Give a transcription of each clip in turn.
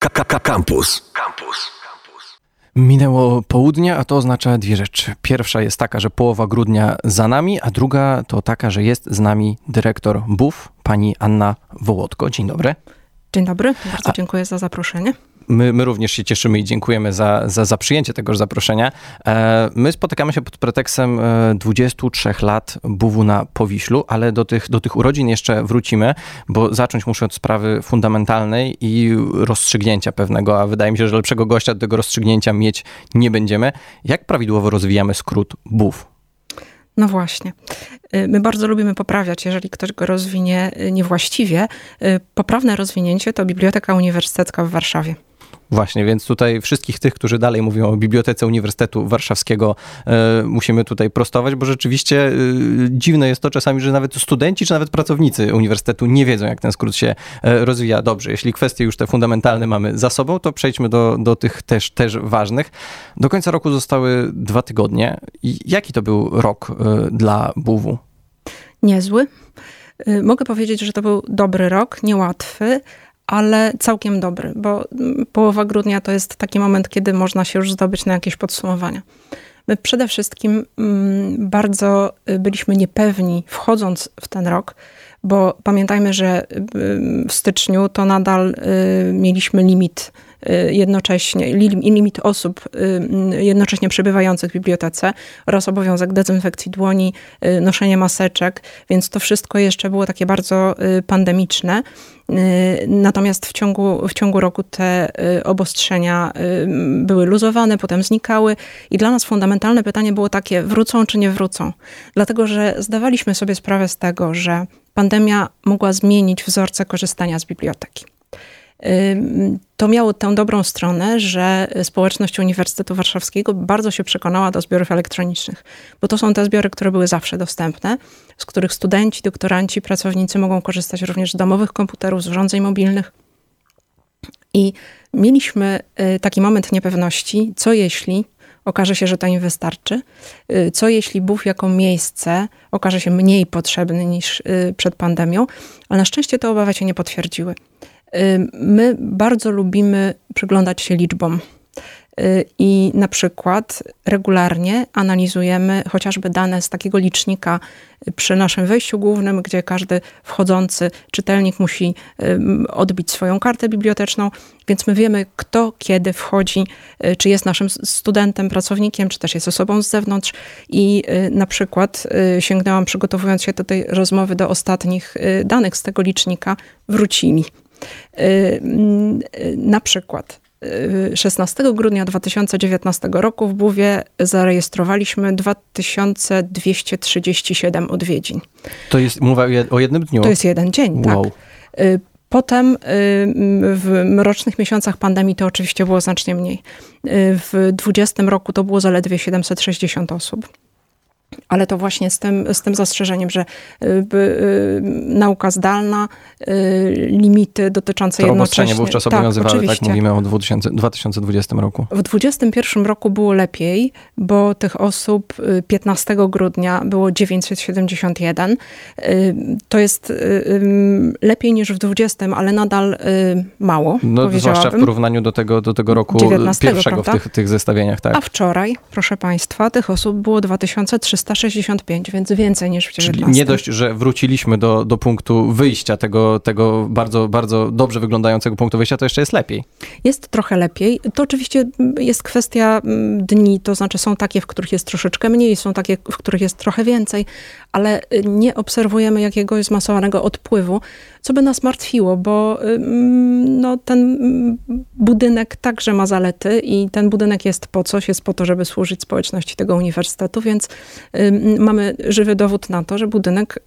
Campus. Campus. Minęło południe, a to oznacza dwie rzeczy. Pierwsza jest taka, że połowa grudnia za nami, a druga to taka, że jest z nami dyrektor BUF, pani Anna Wołodko. Dzień dobry. Dzień dobry, bardzo a... dziękuję za zaproszenie. My, my również się cieszymy i dziękujemy za, za, za przyjęcie tegoż zaproszenia. E, my spotykamy się pod pretekstem 23 e, lat buwu na Powiślu, ale do tych, do tych urodzin jeszcze wrócimy, bo zacząć muszę od sprawy fundamentalnej i rozstrzygnięcia pewnego, a wydaje mi się, że lepszego gościa do tego rozstrzygnięcia mieć nie będziemy. Jak prawidłowo rozwijamy skrót BUW? No właśnie. E, my bardzo lubimy poprawiać, jeżeli ktoś go rozwinie niewłaściwie. Poprawne rozwinięcie to Biblioteka Uniwersytecka w Warszawie. Właśnie, więc tutaj wszystkich tych, którzy dalej mówią o Bibliotece Uniwersytetu Warszawskiego, e, musimy tutaj prostować, bo rzeczywiście e, dziwne jest to czasami, że nawet studenci, czy nawet pracownicy uniwersytetu nie wiedzą, jak ten skrót się e, rozwija. Dobrze, jeśli kwestie już te fundamentalne mamy za sobą, to przejdźmy do, do tych też, też ważnych. Do końca roku zostały dwa tygodnie. Jaki to był rok dla BUW? Niezły. Mogę powiedzieć, że to był dobry rok, niełatwy, ale całkiem dobry, bo połowa grudnia to jest taki moment, kiedy można się już zdobyć na jakieś podsumowania. My przede wszystkim mm, bardzo y, byliśmy niepewni wchodząc w ten rok, bo pamiętajmy, że y, w styczniu to nadal y, mieliśmy limit Y, jednocześnie, limit osób jednocześnie przebywających w bibliotece oraz obowiązek dezynfekcji dłoni, noszenie maseczek, więc to wszystko jeszcze było takie bardzo pandemiczne. Natomiast w ciągu, w ciągu roku te obostrzenia były luzowane, potem znikały i dla nas fundamentalne pytanie było takie, wrócą czy nie wrócą? Dlatego, że zdawaliśmy sobie sprawę z tego, że pandemia mogła zmienić wzorce korzystania z biblioteki to miało tę dobrą stronę, że społeczność Uniwersytetu Warszawskiego bardzo się przekonała do zbiorów elektronicznych, bo to są te zbiory, które były zawsze dostępne, z których studenci, doktoranci, pracownicy mogą korzystać również z domowych komputerów, z urządzeń mobilnych. I mieliśmy y, taki moment niepewności, co jeśli okaże się, że to im wystarczy, y, co jeśli BUF jako miejsce okaże się mniej potrzebny niż y, przed pandemią, ale na szczęście te obawy się nie potwierdziły. My bardzo lubimy przyglądać się liczbom. Y, I na przykład regularnie analizujemy chociażby dane z takiego licznika przy naszym wejściu głównym, gdzie każdy wchodzący czytelnik musi odbić swoją kartę biblioteczną, więc my wiemy, kto kiedy wchodzi, y, czy jest naszym studentem, pracownikiem, czy też jest osobą z zewnątrz. I y, na przykład sięgnęłam, przygotowując się do tej rozmowy, do ostatnich danych z tego licznika, wrócili. Y, na przykład 16 y, grudnia 2019 roku w Buwie zarejestrowaliśmy 2237 odwiedzin. To jest, mówię o jednym dniu? To jest jeden dzień, tak. wow. tak. Potem w mrocznych miesiącach pandemii to oczywiście było znacznie mniej. W 2020 roku to było zaledwie 760 osób ale to właśnie z tym, z tym zastrzeżeniem, że y, y, nauka zdalna, y, limity dotyczące to jednocześnie... To wówczas tak, obowiązywały, tak, tak mówimy o 2000, 2020 roku. W 2021 roku było lepiej, bo tych osób 15 grudnia było 971. To jest lepiej niż w 20, ale nadal mało, No zwłaszcza w porównaniu do tego, do tego roku 19, pierwszego prawda? w tych, tych zestawieniach. Tak. A wczoraj, proszę Państwa, tych osób było 2300 365, więc więcej niż w 19. Czyli nie dość, że wróciliśmy do, do punktu wyjścia tego, tego bardzo, bardzo dobrze wyglądającego punktu wyjścia, to jeszcze jest lepiej. Jest trochę lepiej. To oczywiście jest kwestia mm, dni, to znaczy są takie, w których jest troszeczkę mniej, są takie, w których jest trochę więcej, ale y, nie obserwujemy jakiegoś zmasowanego odpływu, co by nas martwiło, bo no, ten budynek także ma zalety i ten budynek jest po coś, jest po to, żeby służyć społeczności tego uniwersytetu, więc mamy żywy dowód na to, że budynek,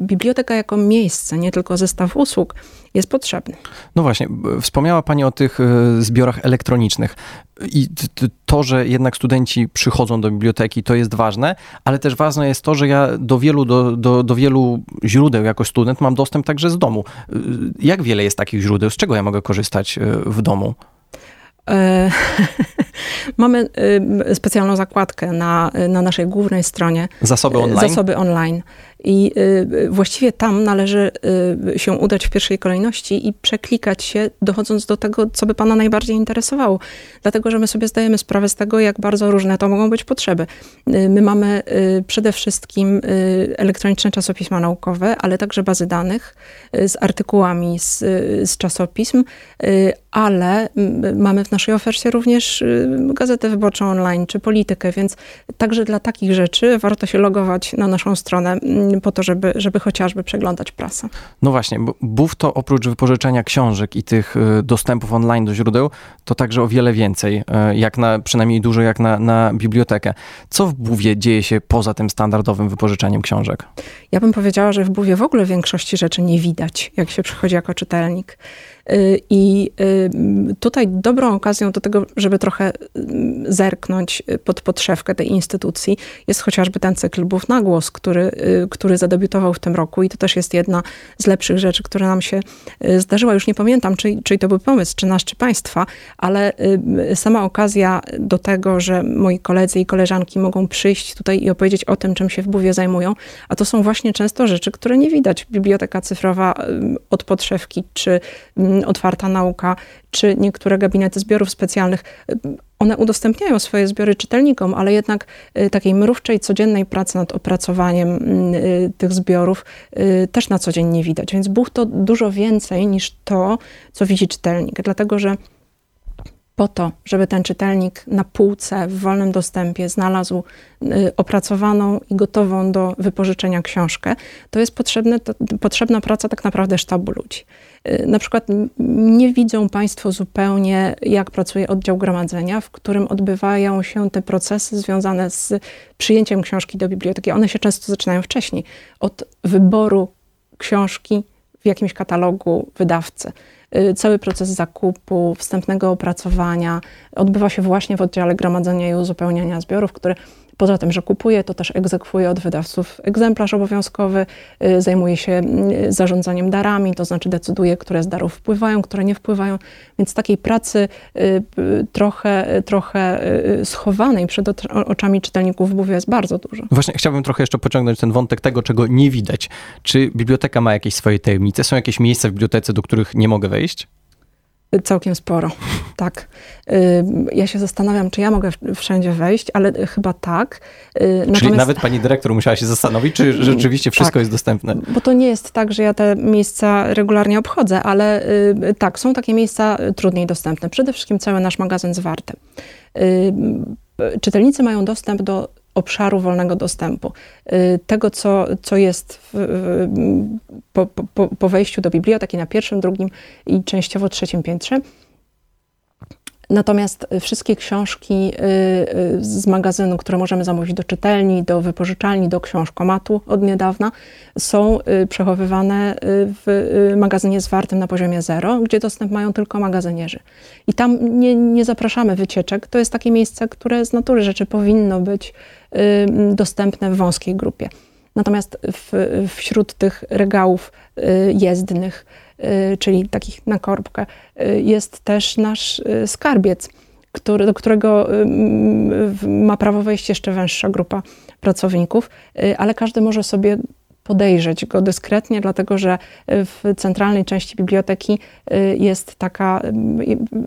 biblioteka jako miejsce, nie tylko zestaw usług, jest potrzebny. No właśnie, wspomniała Pani o tych e, zbiorach elektronicznych. I to, że jednak studenci przychodzą do biblioteki, to jest ważne, ale też ważne jest to, że ja do wielu, do, do, do wielu źródeł jako student mam dostęp także z domu. E, jak wiele jest takich źródeł? Z czego ja mogę korzystać e, w domu? Mamy specjalną zakładkę na, na naszej głównej stronie. Zasoby online. Zasoby online. I właściwie tam należy się udać w pierwszej kolejności i przeklikać się, dochodząc do tego, co by Pana najbardziej interesowało. Dlatego, że my sobie zdajemy sprawę z tego, jak bardzo różne to mogą być potrzeby. My mamy przede wszystkim elektroniczne czasopisma naukowe, ale także bazy danych z artykułami z, z czasopism, ale mamy w naszej ofercie również gazetę wyborczą online czy politykę, więc także dla takich rzeczy warto się logować na naszą stronę po to, żeby, żeby chociażby przeglądać prasę. No właśnie, bo BUF to oprócz wypożyczenia książek i tych y, dostępów online do źródeł, to także o wiele więcej, y, jak na, przynajmniej dużo jak na, na bibliotekę. Co w BUWie dzieje się poza tym standardowym wypożyczeniem książek? Ja bym powiedziała, że w BUWie w ogóle większości rzeczy nie widać, jak się przychodzi jako czytelnik. Y, I y, tutaj dobrą okazją do tego, żeby trochę y, zerknąć pod podszewkę tej instytucji, jest chociażby ten cykl Bów na głos, który, który zadebiutował w tym roku i to też jest jedna z lepszych rzeczy, która nam się zdarzyła. Już nie pamiętam, czy, czy to był pomysł, czy nasz, czy państwa, ale sama okazja do tego, że moi koledzy i koleżanki mogą przyjść tutaj i opowiedzieć o tym, czym się w Buwie zajmują, a to są właśnie często rzeczy, które nie widać. Biblioteka cyfrowa od podszewki, czy otwarta nauka, czy niektóre gabinety zbiorów specjalnych, one udostępniają swoje zbiory czytelnikom, ale jednak y, takiej mrówczej, codziennej pracy nad opracowaniem y, tych zbiorów y, też na co dzień nie widać. Więc Buch to dużo więcej niż to, co widzi czytelnik. Dlatego, że po to, żeby ten czytelnik na półce w wolnym dostępie znalazł y, opracowaną i gotową do wypożyczenia książkę, to jest potrzebne, to, potrzebna praca tak naprawdę sztabu ludzi. Y, na przykład nie widzą Państwo zupełnie, jak pracuje oddział gromadzenia, w którym odbywają się te procesy związane z przyjęciem książki do biblioteki. One się często zaczynają wcześniej, od wyboru książki w jakimś katalogu wydawcy cały proces zakupu, wstępnego opracowania odbywa się właśnie w oddziale gromadzenia i uzupełniania zbiorów, który Poza tym, że kupuje, to też egzekwuje od wydawców egzemplarz obowiązkowy, y, zajmuje się y, zarządzaniem darami, to znaczy decyduje, które z darów wpływają, które nie wpływają. Więc takiej pracy trochę, trochę schowanej przed oczami czytelników w jest bardzo dużo. Właśnie chciałbym trochę jeszcze pociągnąć ten wątek tego, czego nie widać. Czy biblioteka ma jakieś swoje tajemnice? Są jakieś miejsca w bibliotece, do których nie mogę wejść? Całkiem sporo, tak. Y, ja się zastanawiam, czy ja mogę wszędzie wejść, ale chyba tak. Y, Natomiast... Czyli nawet pani dyrektor musiała się zastanowić, czy rzeczywiście wszystko tak, jest dostępne? Bo to nie jest tak, że ja te miejsca regularnie obchodzę, ale y, tak, są takie miejsca trudniej dostępne. Przede wszystkim cały nasz magazyn zwarty. Czytelnicy mają dostęp do obszaru wolnego dostępu. Y, tego, co, co jest w, po, po, po wejściu do biblioteki na pierwszym, drugim i częściowo trzecim piętrze. Natomiast wszystkie książki y, y, z magazynu, które możemy zamówić do czytelni, do wypożyczalni, do książkomatu od niedawna, są y, przechowywane w magazynie zwartym na poziomie zero, gdzie dostęp mają tylko magazynierzy. I tam nie, nie zapraszamy wycieczek. To jest takie miejsce, które z natury rzeczy powinno być dostępne w wąskiej grupie. Natomiast w, wśród tych regałów jezdnych, czyli takich na korbkę, y, jest też nasz y, skarbiec, który, do którego ma prawo wejść jeszcze węższa grupa pracowników, ale każdy może sobie podejrzeć go dyskretnie, dlatego że w centralnej części biblioteki y, jest taka,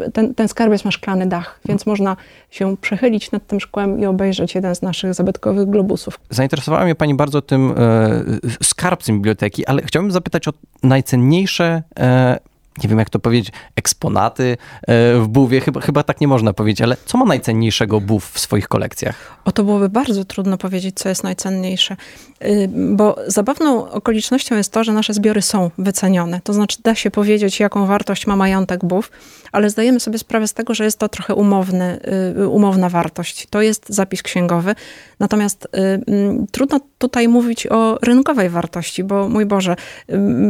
y, ten, ten skarbiec ma szklany dach, więc można się przechylić nad tym szkłem i obejrzeć jeden z naszych zabytkowych globusów. Zainteresowała mnie Pani bardzo tym e, skarbcem biblioteki, ale chciałbym zapytać o najcenniejsze e, nie wiem jak to powiedzieć, eksponaty e, w buwie, chyba, chyba tak nie można powiedzieć, ale co ma najcenniejszego bów w swoich kolekcjach? O to byłoby bardzo trudno powiedzieć, co jest najcenniejsze, y, bo zabawną okolicznością jest to, że nasze zbiory są wycenione. To znaczy da się powiedzieć, jaką wartość ma majątek bów, ale zdajemy sobie sprawę z tego, że jest to trochę umowny, y, umowna wartość. To jest zapis księgowy, natomiast y, mm, trudno tutaj mówić o rynkowej wartości, bo mój Boże,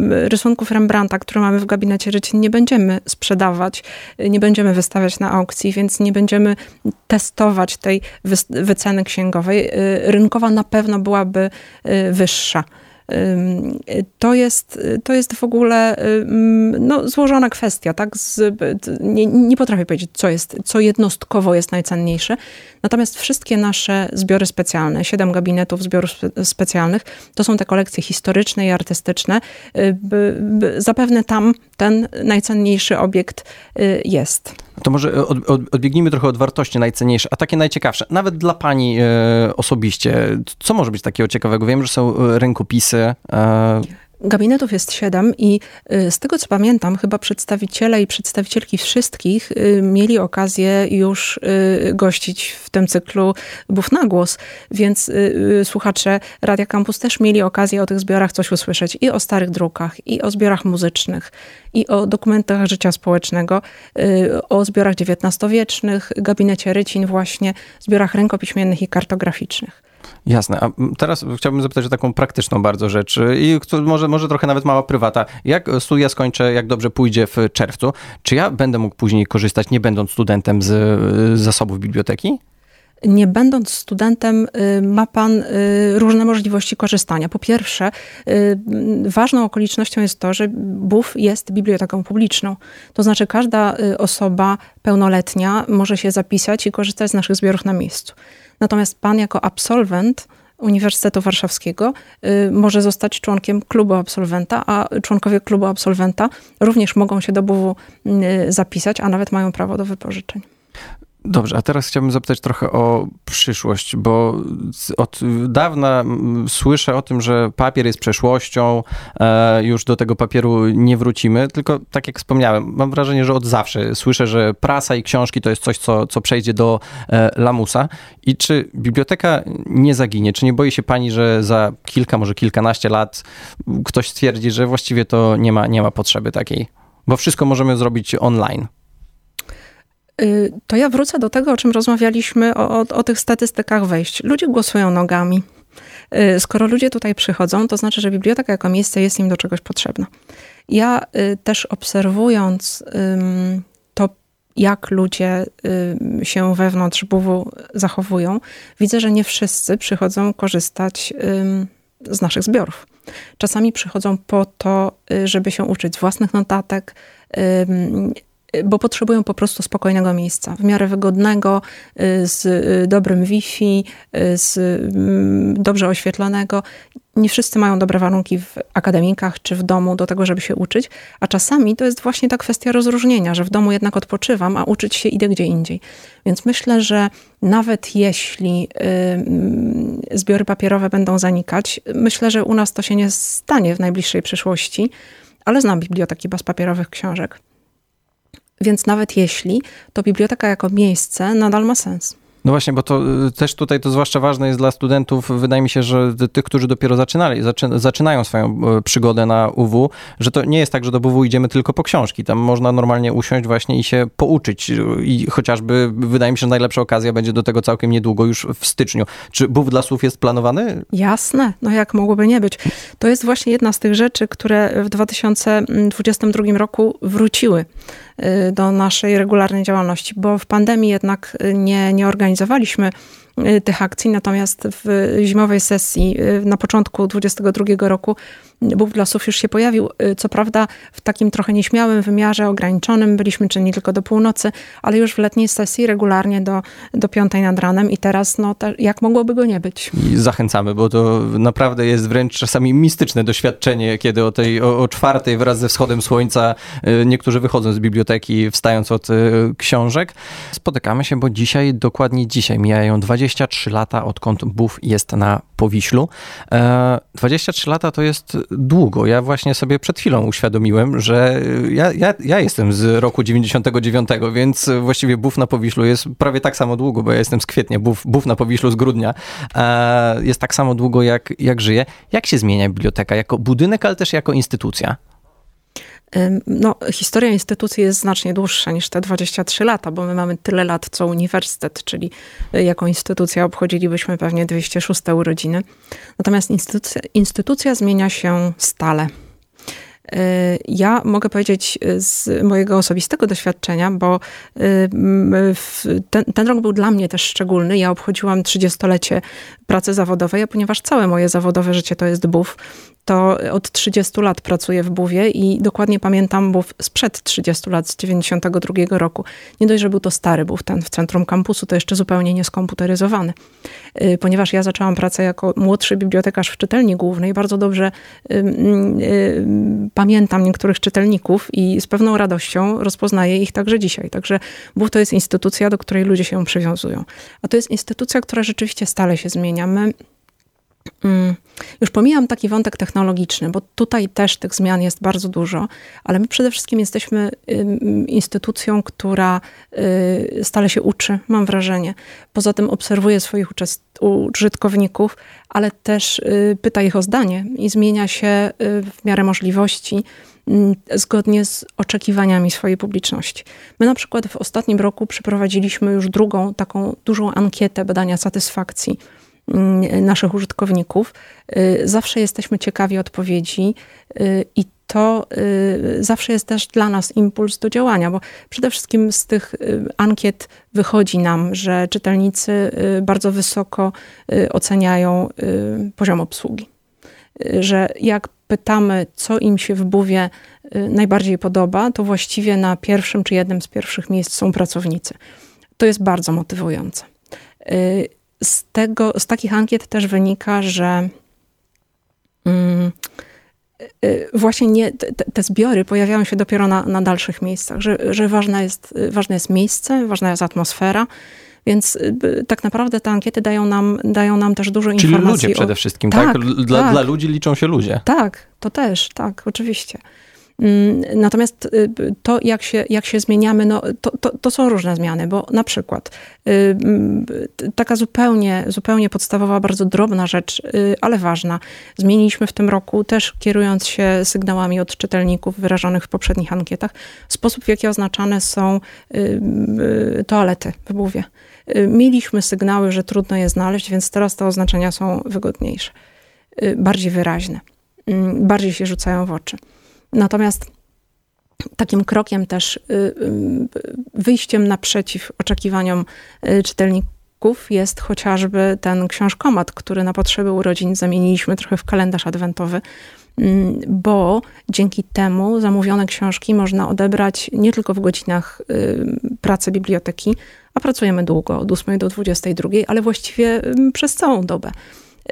rysunków Rembrandta, które mamy w gabinecie życie nie będziemy sprzedawać, nie będziemy wystawiać na aukcji, więc nie będziemy testować tej wyceny księgowej. Y, rynkowa na pewno byłaby y, wyższa. To jest, to jest w ogóle no, złożona kwestia, tak? Z, nie, nie potrafię powiedzieć, co jest, co jednostkowo jest najcenniejsze. Natomiast wszystkie nasze zbiory specjalne, siedem gabinetów zbiorów specjalnych, to są te kolekcje historyczne i artystyczne. Y, zapewne tam ten najcenniejszy obiekt y, jest. To może od, od, odbiegnijmy trochę od wartości najcenniejsze, a takie najciekawsze, nawet dla pani e, osobiście. Co może być takiego ciekawego? Wiem, że są e, rękopisy. E... Gabinetów jest siedem i y, z tego co pamiętam, chyba przedstawiciele i przedstawicielki wszystkich y, mieli okazję już y, gościć w tym cyklu Bów na głos, więc słuchacze Radia Campus też mieli okazję o tych zbiorach coś usłyszeć i o starych drukach, i o zbiorach muzycznych, i o dokumentach życia społecznego, o zbiorach XIX-wiecznych, gabinecie Rycin właśnie, zbiorach rękopiśmiennych i kartograficznych. Jasne. A teraz chciałbym zapytać o taką praktyczną bardzo rzecz i może, może trochę nawet mała prywata. Jak studia skończę, jak dobrze pójdzie w czerwcu, czy ja będę mógł później korzystać, nie będąc studentem z, z zasobów biblioteki? nie będąc studentem, y, ma pan y, różne możliwości korzystania. Po pierwsze, y, ważną okolicznością jest to, że BUF jest biblioteką publiczną. To znaczy, każda osoba pełnoletnia może się zapisać i korzystać z naszych zbiorów na miejscu. Natomiast pan jako absolwent Uniwersytetu Warszawskiego y, może zostać członkiem klubu absolwenta, a członkowie klubu absolwenta również mogą się do BUW y, zapisać, a nawet mają prawo do wypożyczeń. Dobrze, a teraz chciałbym zapytać trochę o przyszłość, bo od dawna słyszę o tym, że papier jest przeszłością, e, już do tego papieru nie wrócimy, tylko tak jak wspomniałem, mam wrażenie, że od zawsze słyszę, że prasa i książki to jest coś, co, co przejdzie do e, lamusa. I czy biblioteka nie zaginie? Czy nie boi się pani, że za kilka, może kilkanaście lat ktoś stwierdzi, że właściwie to nie ma, nie ma potrzeby takiej? Bo wszystko możemy zrobić online. Y, to ja wrócę do tego, o czym rozmawialiśmy, o, o, o tych statystykach wejść. Ludzie głosują nogami. Y, skoro ludzie tutaj przychodzą, to znaczy, że biblioteka jako miejsce jest im do czegoś potrzebna. Ja y, też obserwując to, jak ludzie się wewnątrz BUW zachowują, widzę, że nie wszyscy przychodzą korzystać z naszych zbiorów. Czasami przychodzą po to, żeby się uczyć własnych notatek, bo potrzebują po prostu spokojnego miejsca, w miarę wygodnego, y, z y, dobrym Wi-Fi, y, z mm, dobrze oświetlonego. Nie wszyscy mają dobre warunki w akademikach czy w domu do tego, żeby się uczyć, a czasami to jest właśnie ta kwestia rozróżnienia, że w domu jednak odpoczywam, a uczyć się idę gdzie indziej. Więc myślę, że nawet jeśli zbiory papierowe będą zanikać, myślę, że u nas to się nie stanie w najbliższej przyszłości, ale znam biblioteki bez papierowych książek. Więc nawet jeśli, to biblioteka jako miejsce nadal ma sens. No właśnie, bo to y, też tutaj to zwłaszcza ważne jest dla studentów, wydaje mi się, że tych, którzy dopiero zaczynali, zaczy, zaczynają swoją y, przygodę na UW, że to nie jest tak, że do UW idziemy tylko po książki. Tam można normalnie usiąść właśnie i się pouczyć. I chociażby wydaje mi się, że najlepsza okazja będzie do tego całkiem niedługo, już w styczniu. Czy BUW dla słów jest planowany? Jasne, no jak mogłoby nie być. To jest właśnie jedna z tych rzeczy, które w 2022 roku wróciły y, do naszej regularnej działalności, bo w pandemii jednak nie, nie organizowaliśmy organizowaliśmy y, tych akcji, natomiast w zimowej sesji y, na początku 2022 roku Bóg Lasów już się pojawił. Y, co prawda w takim trochę nieśmiałym wymiarze, ograniczonym. Byliśmy czynni tylko do północy, ale już w letniej sesji regularnie do, do piątej nad ranem i teraz, no, te, jak mogłoby go nie być? I zachęcamy, bo to naprawdę jest wręcz czasami mistyczne doświadczenie, kiedy o tej o, o czwartej wraz ze wschodem słońca y, niektórzy wychodzą z biblioteki, wstając od y, książek. Spotykamy się, bo dzisiaj, dokładnie dzisiaj, mijają 23 lata, odkąd BUF jest na Powiślu. 23 e, lata to jest długo. Ja właśnie sobie przed chwilą uświadomiłem, że ja, ja, ja jestem z roku 99, więc właściwie Buf na Powiślu jest prawie tak samo długo, bo ja jestem z kwietnia, Buf, Buf na Powiślu z grudnia. Jest tak samo długo, jak, jak żyję. Jak się zmienia biblioteka jako budynek, ale też jako instytucja? No, historia instytucji jest znacznie dłuższa niż te 23 lata, bo my mamy tyle lat co uniwersytet, czyli y, jako instytucja obchodzilibyśmy pewnie 206 urodziny. Natomiast instytucja, instytucja zmienia się stale. Ja mogę powiedzieć z mojego osobistego doświadczenia, bo ten, ten rok był dla mnie też szczególny. Ja obchodziłam 30-lecie pracy zawodowej, a ponieważ całe moje zawodowe życie to jest BUF, to od 30 lat pracuję w Buwie i dokładnie pamiętam BUW sprzed 30 lat, z 92 roku. Nie dość, że był to stary BUW, ten w centrum kampusu, to jeszcze zupełnie nieskomputeryzowany. Y, ponieważ ja zaczęłam pracę jako młodszy bibliotekarz w czytelni głównej, bardzo dobrze y, y, pamiętam niektórych czytelników i z pewną radością rozpoznaję ich także dzisiaj. Także BUW to jest instytucja, do której ludzie się przywiązują. A to jest instytucja, która rzeczywiście stale się zmienia. My. Już pomijam taki wątek technologiczny, bo tutaj też tych zmian jest bardzo dużo, ale my przede wszystkim jesteśmy instytucją, która y, stale się uczy, mam wrażenie. Poza tym obserwuje swoich użytkowników, ale też y, pyta ich o zdanie i zmienia się y, w miarę możliwości mm, zgodnie z oczekiwaniami swojej publiczności. My na przykład w ostatnim roku przeprowadziliśmy już drugą taką dużą ankietę badania satysfakcji Mm, naszych użytkowników. Y, zawsze jesteśmy ciekawi odpowiedzi y, i to y, zawsze jest też dla nas impuls do działania, bo przede wszystkim z tych ankiet wychodzi nam, że czytelnicy bardzo wysoko oceniają poziom obsługi. Że jak pytamy, co im się w buwie najbardziej podoba, to właściwie na pierwszym czy jednym z pierwszych miejsc są pracownicy. To jest bardzo motywujące z, tego, z takich ankiet też wynika, że mm, y, y, właśnie nie, te, te, zbiory pojawiają się dopiero na, na dalszych miejscach, że, że ważne, jest, ważne jest miejsce, ważna jest atmosfera. Więc y, tak naprawdę te ankiety dają nam, dają nam też dużo Czyli informacji. Czyli ludzie przede wszystkim, tak? tak? Dla, tak. dla ludzi liczą się ludzie. Tak, to też, tak, oczywiście. Mm, natomiast y, to, jak się, jak się zmieniamy, no, to, to, to, są różne zmiany, bo na przykład y, mm, taka zupełnie, zupełnie podstawowa, bardzo drobna rzecz, y, ale ważna. Zmieniliśmy w tym roku, też kierując się sygnałami od czytelników wyrażonych w poprzednich ankietach, sposób, w jaki oznaczane są toalety w Buwie. Mieliśmy sygnały, że trudno je znaleźć, więc teraz te oznaczenia są wygodniejsze, bardziej wyraźne, bardziej się rzucają w oczy. Natomiast takim krokiem też y, y, wyjściem naprzeciw oczekiwaniom y, czytelników jest chociażby ten książkomat, który na potrzeby urodzin zamieniliśmy trochę w kalendarz adwentowy, mm, bo dzięki temu zamówione książki można odebrać nie tylko w godzinach pracy biblioteki, a pracujemy długo, od 8 do 22, ale właściwie przez całą dobę.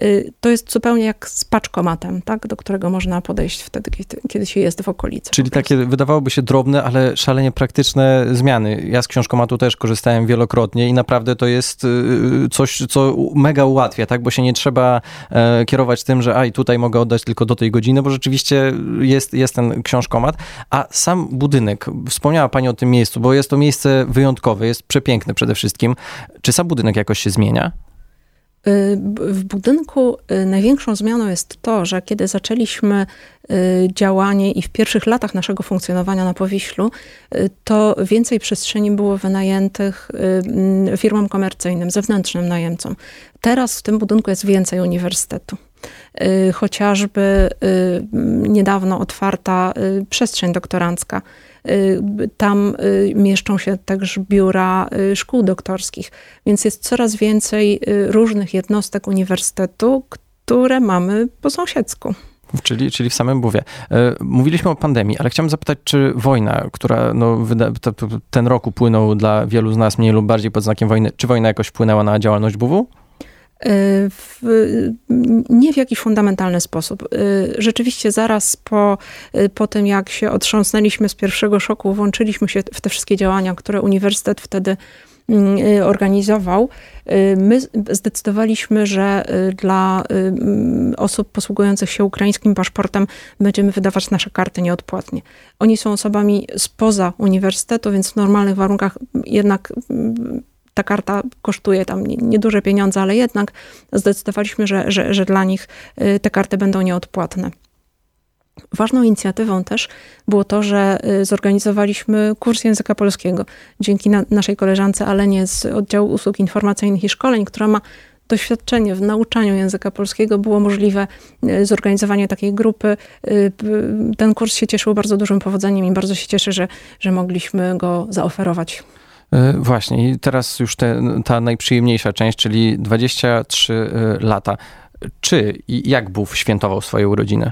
Y, to jest zupełnie jak z paczkomatem, tak, do którego można podejść wtedy, kiedy się jest w okolicy. Czyli takie wydawałoby się drobne, ale szalenie praktyczne zmiany. Ja z książkomatu też korzystałem wielokrotnie i naprawdę to jest y, coś, co mega ułatwia, tak, bo się nie trzeba e, kierować tym, że a i tutaj mogę oddać tylko do tej godziny, bo rzeczywiście jest, jest ten książkomat, a sam budynek, wspomniała Pani o tym miejscu, bo jest to miejsce wyjątkowe, jest przepiękne przede wszystkim. Czy sam budynek jakoś się zmienia? W budynku y, największą zmianą jest to, że kiedy zaczęliśmy y, działanie i w pierwszych latach naszego funkcjonowania na Powiślu, y, to więcej przestrzeni było wynajętych mm, firmom komercyjnym, zewnętrznym najemcom. Teraz w tym budynku jest więcej uniwersytetu chociażby niedawno otwarta przestrzeń doktorancka Y, tam y, mieszczą się także biura y, szkół doktorskich, więc jest coraz więcej różnych jednostek uniwersytetu, które mamy po sąsiedzku. Czyli, czyli w samym Buwie. Mówiliśmy o pandemii, ale chciałem zapytać, czy wojna, która no, ten rok upłynął dla wielu z nas mniej lub bardziej pod znakiem wojny, czy wojna jakoś wpłynęła na działalność BUW? W, nie w jakiś fundamentalny sposób. Y, rzeczywiście zaraz po, y, po tym, jak się otrząsnęliśmy z pierwszego szoku, włączyliśmy się w te wszystkie działania, które uniwersytet wtedy mm, y, organizował, my zdecydowaliśmy, że dla mm, osób posługujących się ukraińskim paszportem będziemy wydawać nasze karty nieodpłatnie. Oni są osobami spoza uniwersytetu, więc w normalnych warunkach jednak mm, ta karta kosztuje tam nieduże pieniądze, ale jednak zdecydowaliśmy, że, że, że dla nich y, te karty będą nieodpłatne. Ważną inicjatywą też było to, że y, zorganizowaliśmy kurs języka polskiego dzięki na, naszej koleżance Alenie z oddziału usług informacyjnych i szkoleń, która ma doświadczenie w nauczaniu języka polskiego było możliwe zorganizowanie takiej grupy. Ten kurs się cieszył bardzo dużym powodzeniem i bardzo się cieszę, że, że mogliśmy go zaoferować. Właśnie, i teraz już te, ta najprzyjemniejsza część, czyli 23 lata. Czy i jak Bóg świętował swoje urodziny?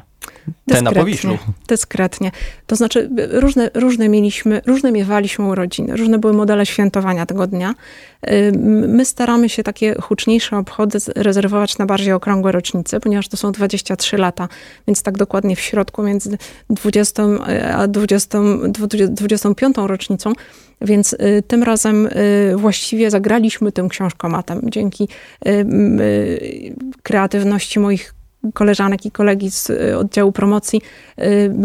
Te na Powiślu. Dyskretnie. To znaczy, różne, różne mieliśmy, różne miewaliśmy urodziny, różne były modele świętowania tego dnia. My staramy się takie huczniejsze obchody rezerwować na bardziej okrągłe rocznice, ponieważ to są 23 lata, więc tak dokładnie w środku między 20 a 20, 25 rocznicą. Więc y, tym razem y, właściwie zagraliśmy tym książkomatem. Dzięki y, kreatywności moich koleżanek i kolegi z y, oddziału promocji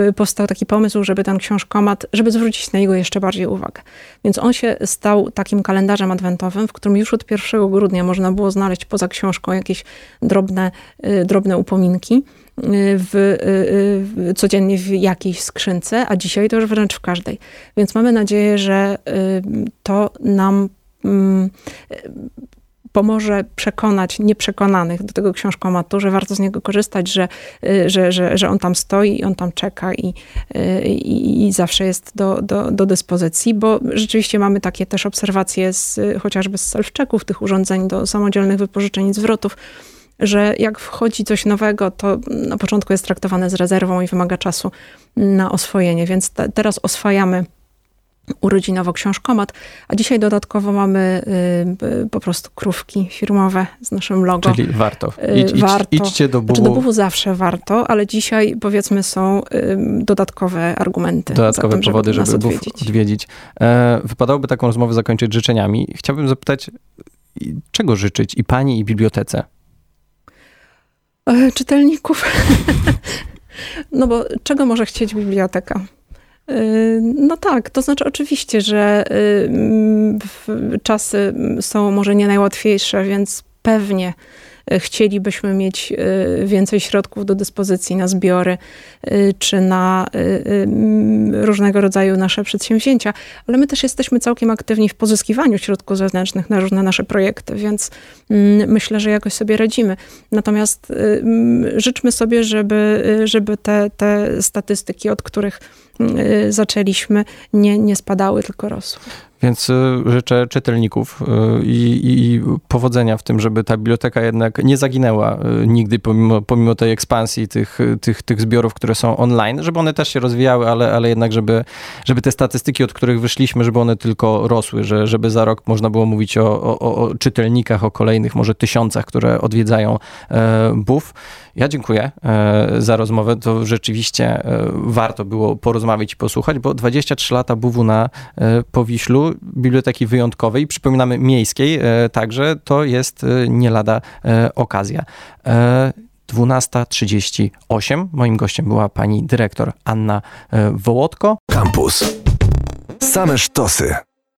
y, powstał taki pomysł, żeby ten książkomat, żeby zwrócić na niego jeszcze bardziej uwagę. Więc on się stał takim kalendarzem adwentowym, w którym już od 1 grudnia można było znaleźć poza książką jakieś drobne, y, drobne upominki. W, codziennie w jakiejś skrzynce, a dzisiaj to już wręcz w każdej. Więc mamy nadzieję, że to nam mm, pomoże przekonać nieprzekonanych do tego książkomatu, że warto z niego korzystać, że, y, że, że, że on tam stoi i on tam czeka i, y, i, i zawsze jest do, do, do dyspozycji, bo rzeczywiście mamy takie też obserwacje z, chociażby z self-checków tych urządzeń do samodzielnych wypożyczeń i zwrotów, że jak wchodzi coś nowego, to na początku jest traktowane z rezerwą i wymaga czasu na oswojenie, więc te, teraz oswajamy urodzinowo książkomat, a dzisiaj dodatkowo mamy y, po prostu krówki firmowe z naszym logo. Czyli warto. Y, idź, warto. idźcie do buwu. Znaczy do buwu zawsze warto, ale dzisiaj powiedzmy są y, dodatkowe argumenty. Dodatkowe tym, powody, żeby, żeby odwiedzić. odwiedzić. E, wypadałoby taką rozmowę zakończyć życzeniami. Chciałbym zapytać, czego życzyć i pani, i bibliotece? E, czytelników. no bo czego może chcieć biblioteka? Y, no tak, to znaczy oczywiście, że y, czasy są może nie najłatwiejsze, więc pewnie chcielibyśmy mieć y, więcej środków do dyspozycji na zbiory y, czy na y, różnego rodzaju nasze przedsięwzięcia, ale my też jesteśmy całkiem aktywni w pozyskiwaniu środków zewnętrznych na różne nasze projekty, więc mm, myślę, że jakoś sobie radzimy. Natomiast życzmy sobie, żeby, żeby te, te statystyki, od których zaczęliśmy, nie, nie spadały, tylko rosły. Więc y, życzę czytelników y, i, i, powodzenia w tym, żeby ta biblioteka jednak nie zaginęła y, nigdy, pomimo, pomimo tej ekspansji tych, tych, tych zbiorów, które są online, żeby one też się rozwijały, ale, ale jednak, żeby, żeby te statystyki, od których wyszliśmy, żeby one tylko rosły, że, żeby za rok można było mówić o, o, o czytelnikach, o kolejnych może tysiącach, które odwiedzają e, BUF. Ja dziękuję e, za rozmowę. To rzeczywiście e, warto było porozmawiać i posłuchać, bo 23 lata BUW na Powiślu biblioteki wyjątkowej, przypominamy miejskiej także, to jest nie lada okazja. 12.38. Moim gościem była pani dyrektor Anna Wołodko. Campus. Same sztosy.